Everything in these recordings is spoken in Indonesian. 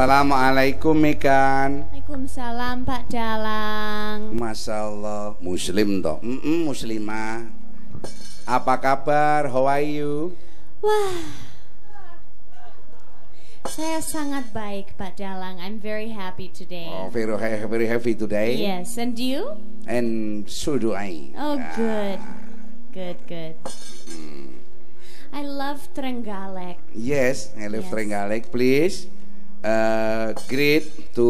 Assalamualaikum Mekan. Waalaikumsalam Pak Dalang. Masya Allah, Muslim toh. Mm -mm, muslimah. Apa kabar? How are you? Wah, saya sangat baik Pak Dalang. I'm very happy today. Oh, very very happy today. Yes, and you? And so do I. Oh, Ah, good, good, good. I love Trenggalek. Yes, I live Yes. Trenggalek. Please, uh, greet to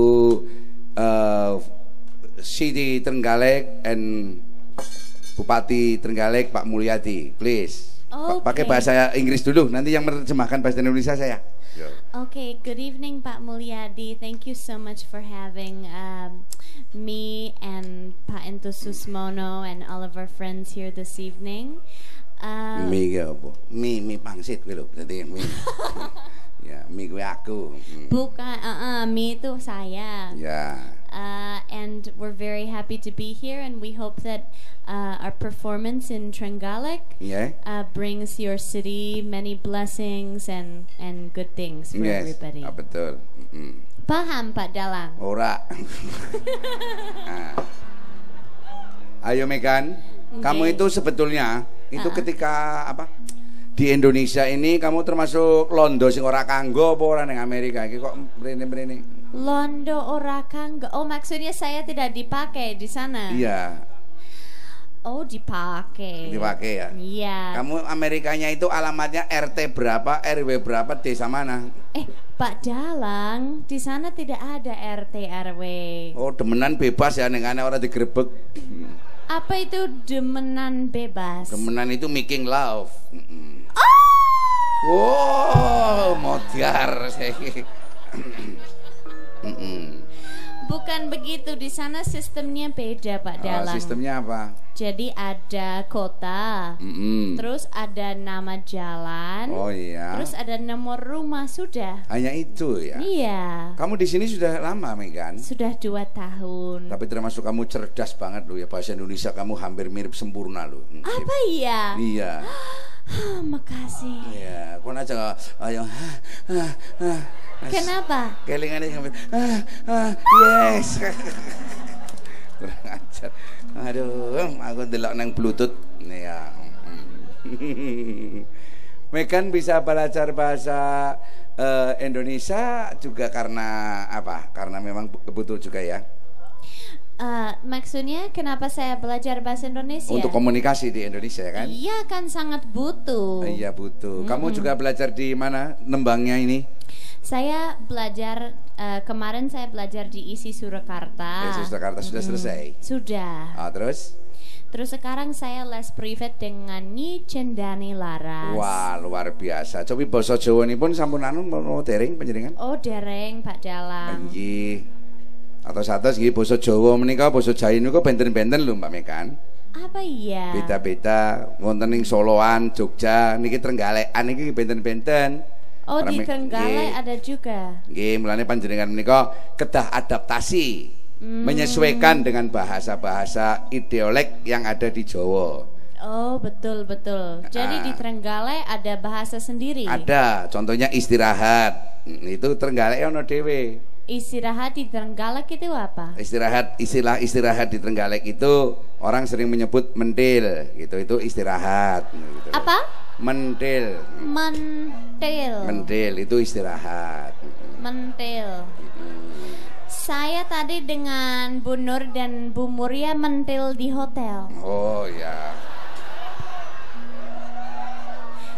uh, City Trenggalek and Bupati Trenggalek Pak Mulyadi. Please. Pa- Pakai bahasa Inggris dulu. Nanti yang menerjemahkan bahasa Indonesia saya. Okay, good evening Pak Mulyadi. Thank you so much for having um, me and Pak Ento Susmono and all of our friends here this evening. Uh, Mi ki apa? Mi mi pangsit lho. Dadi mi. ya, mi kuwi aku. Hmm. Bukan, uh, uh, me itu saya. Ya. Uh, and we're very happy to be here, and we hope that uh, our performance in Trenggalek Ya. uh, brings your city many blessings and and good things for Yes. everybody. Ah, betul. Mm. Paham Pak Dalang? Ora. Ah. Ayo Megan, kamu Oke. itu sebetulnya itu Ah. ketika apa? Di Indonesia ini kamu termasuk londo sing ora kanggo apa ora ning Amerika iki kok mrene-mrene. Londo ora kanggo. Oh, maksudnya saya tidak dipakai di sana. Iya, Oh, dipakai. dipakai ya. Iya. Kamu Amerikanya itu alamatnya RT berapa, RW berapa, desa mana? Eh, Pak Dalang, di sana tidak ada RT RW. Oh, demenan bebas ya ning ana ora digrebek. Apa itu demenan bebas? Demenan itu making love. Wow, modiar. Mm-mm. Bukan begitu, di sana sistemnya beda, Pak Oh, Dalang. sistemnya apa? Jadi ada kota, Mm-mm. terus ada nama jalan, Oh iya. terus ada nomor rumah sudah. Hanya itu ya. Iya. Kamu di sini sudah lama, Megan. Sudah dua tahun. Tapi termasuk kamu cerdas banget loh ya bahasa Indonesia kamu hampir mirip sempurna loh. Mm. Apa iya? Iya. Ah, makasih. Iya, kau aja ayo. ah, ah. Kenapa? Kelingan ini ah, ah, yes. Kurang ajar. Aduh, aku delok nang bluetooth. Ya. Megan bisa belajar bahasa eh, Indonesia juga karena apa? Karena memang betul juga ya. Eh, maksudnya kenapa saya belajar bahasa Indonesia? Untuk komunikasi di Indonesia kan? Iya kan sangat butuh. Iya butuh. Kamu juga belajar di mana? Nembangnya ini? Saya belajar eh, kemarin saya belajar di ISI Surakarta. ISI Surakarta sudah selesai? Sudah. Ah, terus? Terus sekarang saya les privat dengan Nyi Cendani Laras. Wah, luar biasa. Coba basa Jawa ini pun sampun anu mau dereng panjenengan? Oh dereng Pak Dalang. Nggih. Atau satus nggih basa Jawa menika basa Jawa niku benten-benten lho Mbak Mekan. Apa iya? Beda-beda wonten Soloan, Jogja, niki Trenggalekan niki benten-benten. Oh di Trenggalek ada juga. Nggih, mulane panjenengan menika kedah adaptasi Hmm. menyesuaikan dengan bahasa-bahasa ideolek yang ada di Jawa. Oh betul betul. Jadi Ah. di Trenggalek ada bahasa sendiri. Ada, contohnya istirahat. Hmm, Itu Trenggalek ono dhewe. Istirahat di Trenggalek itu apa? Istirahat istilah istirahat di Trenggalek itu orang sering menyebut mentil gitu. Itu istirahat gitu. Apa? Mentil. Mentil. Mentil itu istirahat. Mentil. Saya tadi dengan Bu Nur dan Bu Muria mentil di hotel. Oh ya.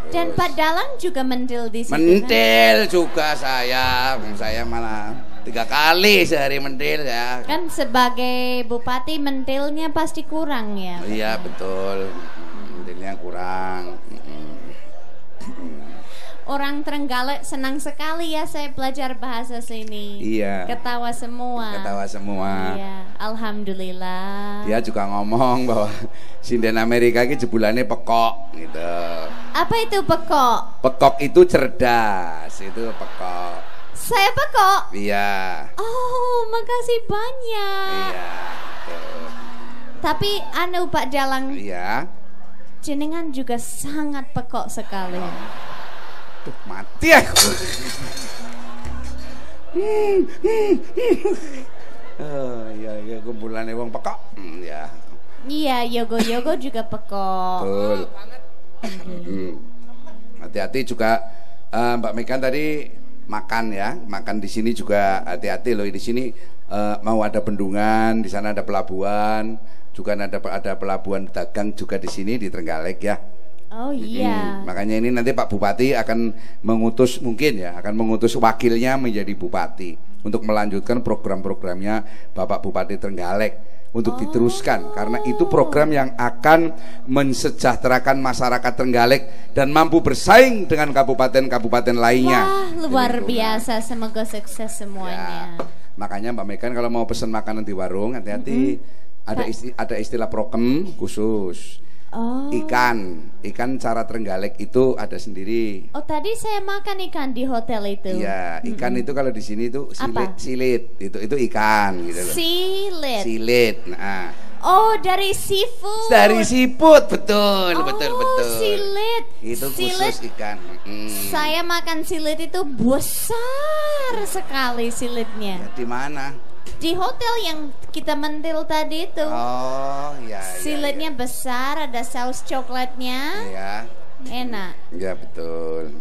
Dan Pak Dalang juga mentil di situ. kan? Mentil juga saya. Saya malah tiga kali sehari mentil ya. Kan sebagai bupati mentilnya pasti kurang ya. Iya betul. Mentilnya kurang. Orang Trenggalek senang sekali ya saya belajar bahasa sini. Iya. Ketawa semua. Ketawa semua. Iya, alhamdulillah. Dia juga ngomong bahwa sinden Amerika ini jebulannya pekok gitu. Apa itu pekok? Pekok itu cerdas, itu pekok. Saya pekok. Iya. Oh, makasih banyak. Iya. betul. Tapi anu Pak Dalang, Iya. jenengan juga sangat pekok sekali. Tuh, mati aku. Oh, iya, iya, kumpulannya wong pekok. Hmm, ya. Iya, yogo-yogo juga pekok. Betul. Hmm. Hati-hati juga eh, Mbak Mekan tadi makan ya, makan di sini juga hati-hati loh di sini eh, mau ada bendungan, di sana ada pelabuhan, juga ada ada pelabuhan dagang juga di sini di Trenggalek ya. Oh iya. Hmm, makanya ini nanti Pak Bupati akan mengutus mungkin ya, akan mengutus wakilnya menjadi bupati untuk melanjutkan program-programnya Bapak Bupati Trenggalek untuk diteruskan karena itu program yang akan mensejahterakan masyarakat Trenggalek dan mampu bersaing dengan kabupaten-kabupaten lainnya. Wah, luar Di lingkungan. biasa. Semoga sukses semuanya. Ya. Makanya Mbak Mekan kalau mau pesan makanan di warung hati-hati ada isti- ada istilah prokem khusus. Oh. Ikan, ikan cara Trenggalek itu ada sendiri. Oh, tadi saya makan ikan di hotel itu. Iya, ikan itu kalau di sini itu silit, Apa? silit, itu itu ikan gitu loh. Silit. Silit. Nah, Oh, dari seafood. dari siput, betul, oh, betul, betul. silit. Itu silit. khusus ikan. Mm. Saya makan silit itu besar sekali silitnya. Ya, di mana? Di hotel yang kita mentil tadi itu. Oh, ya. ya, Silitnya besar, ada saus coklatnya. Ya, Enak. ya, ya betul.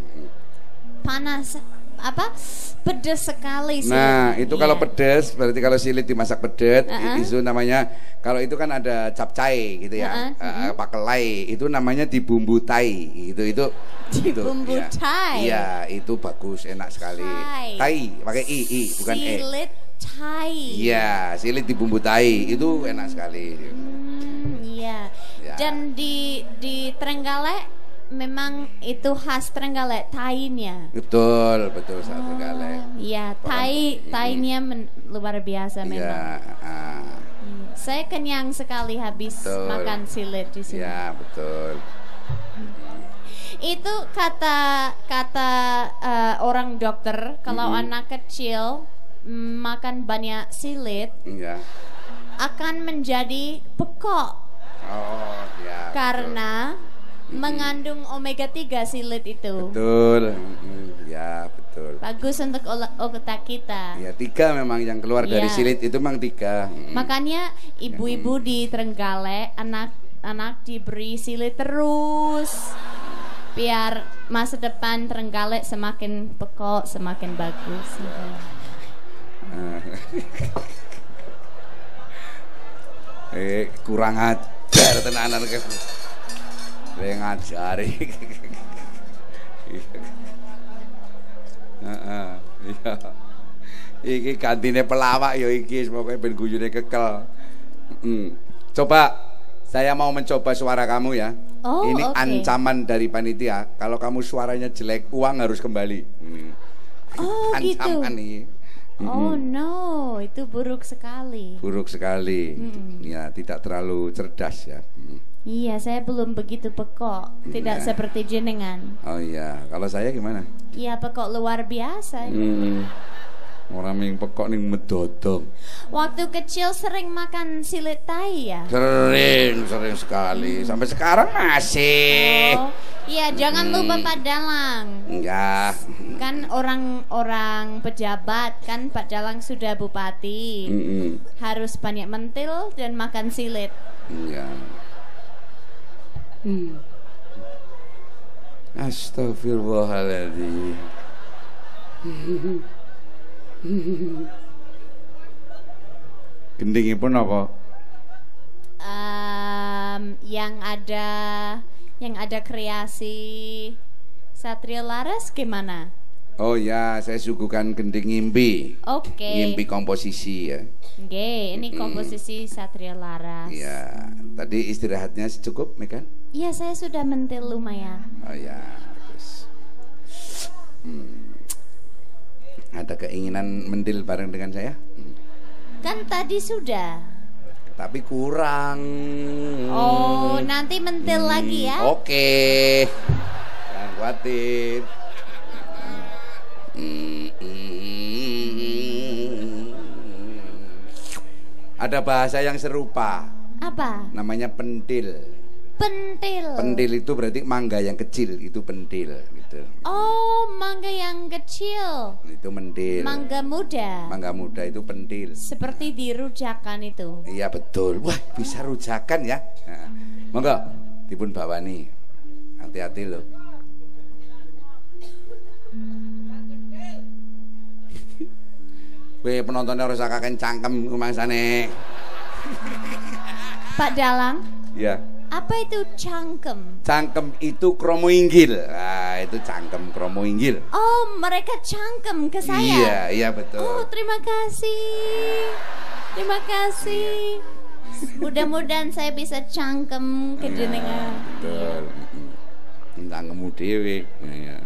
Panas apa? Pedes sekali sih. Nah, itu kalau Iya. pedes berarti kalau silit dimasak pedet Uh-uh. itu namanya kalau itu kan ada capcay gitu ya. Uh-uh, eh, pakelai itu namanya dibumbu tai gitu itu itu, Dibumbu ya. tai. Iya, itu bagus, enak sekali. Tai. Tai pakai i i bukan e. Silit Thai. Iya, silit dibumbu tai itu enak sekali. Hmm, iya. Ya. Dan di di Trenggalek memang itu khas Trenggalek Thai-nya. Betul, betul saat Oh, Trenggalek. Iya, Thai Thai-nya men- luar biasa memang. Iya, ah, Hmm, Saya kenyang sekali habis Betul. makan silit di sini. iya betul. Itu kata kata eh, orang dokter kalau Mm-mm. anak kecil mm, makan banyak silit Iya. akan menjadi pekok Oh, ya. betul. Mengandung omega 3 silit itu. Betul, ya betul. Bagus untuk otak kita. Ya tiga memang yang keluar dari Iya. silit itu memang tiga. Makanya ibu-ibu di Trenggalek anak-anak diberi silit terus biar masa depan Trenggalek semakin pekok, semakin bagus. eh kurang ajar tenanan ke. Saya ngajari. Heeh, Iya. Iki gantine pelawak ya iki semoga ben guyune kekel. Mm. Coba saya mau mencoba suara kamu ya. Oh, Ini oke. ancaman dari panitia. Kalau kamu suaranya jelek, uang harus kembali. Ini. Oh, gitu. ancaman nih. Oh Mm-mm. no, itu buruk sekali. buruk sekali. Mm-mm. Ya, tidak terlalu cerdas ya. Mm. Iya, saya belum begitu pekok, tidak Iya. seperti jenengan. Oh iya, kalau saya gimana? Iya, pekok luar biasa. Hmm. Orang yang pekok nih medodong. Waktu kecil sering makan silit tai ya. Sering, sering sekali. Sampai sekarang masih. Oh, iya jangan lupa Pak Dalang. Enggak. Kan orang-orang pejabat kan Pak Dalang sudah bupati. Mm-mm. Harus banyak mentil dan makan silit. Iya. Hmm. Astagfirullahaladzim. Gendingipun apa? Em, yang ada yang ada kreasi Satria Laras gimana? Oh ya, saya suguhkan gending ngimpi. Oke. Ngimpi komposisi ya. Oke, ini komposisi Satria Laras. Iya, tadi istirahatnya cukup, Megan? Iya, saya sudah mentil lumayan. Oh ya, bagus. Hmm. Ada keinginan mendil bareng dengan saya? Hmm. Kan tadi sudah. Tapi kurang. Oh, nanti mentil lagi ya. Hmm, Oke. Jangan khawatir. Hmm, hmm. Ada bahasa yang serupa, Apa? namanya pentil. Pentil. Pentil itu berarti mangga yang kecil, itu pentil. gitu. Oh, mangga yang kecil. Itu mendil. Mangga muda. Mangga muda itu pentil. Seperti di rujakan itu. Iya betul. Wah, bisa rujakan ya. Nah, monggo dipun bawani. Hati-hati loh. Weh penontonnya harus kakek cangkem rumangsane. Pak Dalang, Iya. Apa itu cangkem? Cangkem itu kromo inggil. Ah, itu cangkem kromo inggil. Oh, mereka cangkem ke saya. Iya, iya Oh, betul. terima kasih. Terima kasih. Mudah-mudahan saya bisa cangkem ke jenengan. Betul. Cangkemmu dhewe. Iya.